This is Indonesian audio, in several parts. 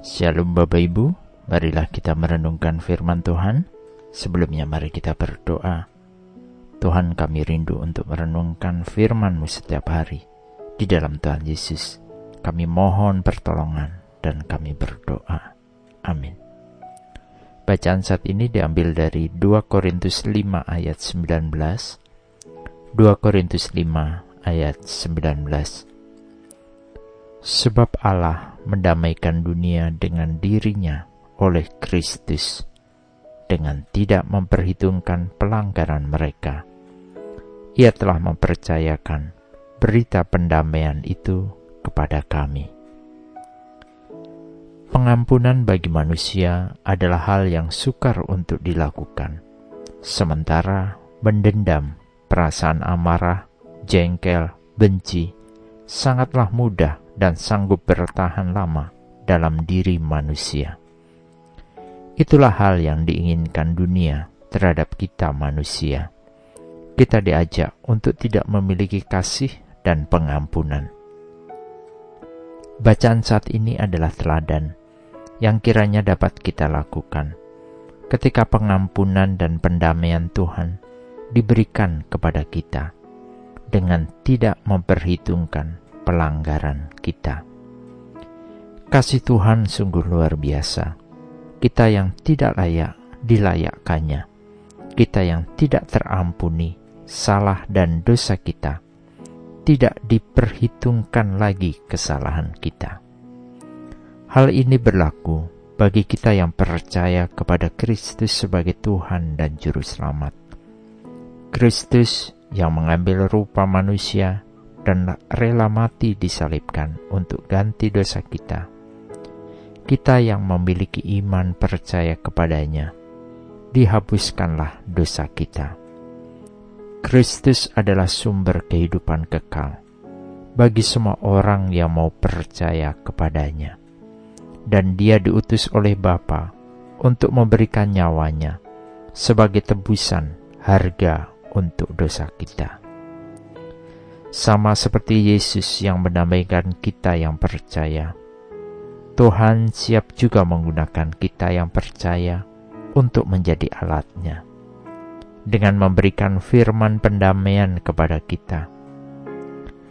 Shalom Bapak Ibu, marilah kita merenungkan firman Tuhan. Sebelumnya mari kita berdoa. Tuhan kami rindu untuk merenungkan firman-Mu setiap hari. Di dalam Tuhan Yesus, kami mohon pertolongan dan kami berdoa. Amin. Bacaan saat ini diambil dari 2 Korintus 5 ayat 19. 2 Korintus 5 ayat 19. Sebab Allah mendamaikan dunia dengan dirinya oleh Kristus dengan tidak memperhitungkan pelanggaran mereka. Ia telah mempercayakan berita pendamaian itu kepada kami. Pengampunan bagi manusia adalah hal yang sukar untuk dilakukan, sementara mendendam, perasaan amarah, jengkel, benci sangatlah mudah dan sanggup bertahan lama dalam diri manusia. Itulah hal yang diinginkan dunia terhadap kita manusia. Kita diajak untuk tidak memiliki kasih dan pengampunan. Bacaan saat ini adalah teladan yang kiranya dapat kita lakukan ketika pengampunan dan pendamaian Tuhan diberikan kepada kita dengan tidak memperhitungkan pelanggaran kita. Kasih Tuhan sungguh luar biasa. Kita yang tidak layak dilayakkannya. Kita yang tidak terampuni salah dan dosa kita. Tidak diperhitungkan lagi kesalahan kita. Hal ini berlaku bagi kita yang percaya kepada Kristus sebagai Tuhan dan Juru Selamat. Kristus yang mengambil rupa manusia dan rela mati disalibkan untuk ganti dosa kita. Kita yang memiliki iman percaya kepadanya, dihapuskanlah dosa kita. Kristus adalah sumber kehidupan kekal bagi semua orang yang mau percaya kepadanya. Dan dia diutus oleh Bapa untuk memberikan nyawanya sebagai tebusan harga untuk dosa kita sama seperti Yesus yang mendamaikan kita yang percaya. Tuhan siap juga menggunakan kita yang percaya untuk menjadi alatnya dengan memberikan firman pendamaian kepada kita.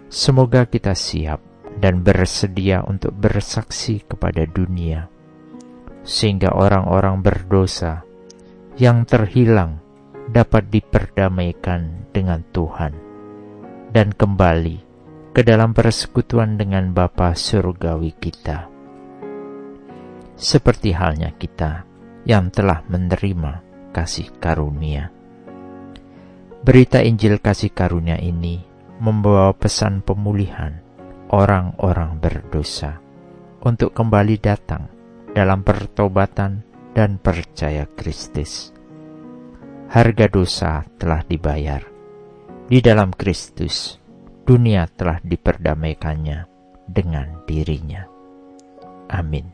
Semoga kita siap dan bersedia untuk bersaksi kepada dunia, sehingga orang-orang berdosa yang terhilang dapat diperdamaikan dengan Tuhan dan kembali ke dalam persekutuan dengan Bapa surgawi kita. Seperti halnya kita yang telah menerima kasih karunia. Berita Injil kasih karunia ini membawa pesan pemulihan orang-orang berdosa untuk kembali datang dalam pertobatan dan percaya Kristus. Harga dosa telah dibayar di dalam Kristus, dunia telah diperdamaikannya dengan dirinya. Amin.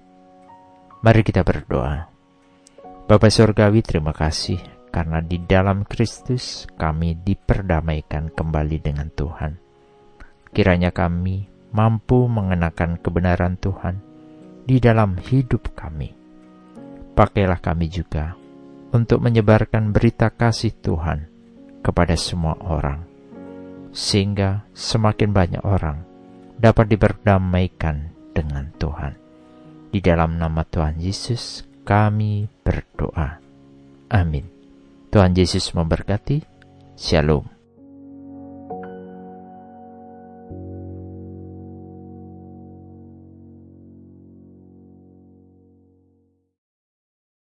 Mari kita berdoa. Bapak Surgawi, terima kasih karena di dalam Kristus kami diperdamaikan kembali dengan Tuhan. Kiranya kami mampu mengenakan kebenaran Tuhan di dalam hidup kami. Pakailah kami juga untuk menyebarkan berita kasih Tuhan kepada semua orang, sehingga semakin banyak orang dapat diperdamaikan dengan Tuhan. Di dalam nama Tuhan Yesus, kami berdoa. Amin. Tuhan Yesus memberkati. Shalom.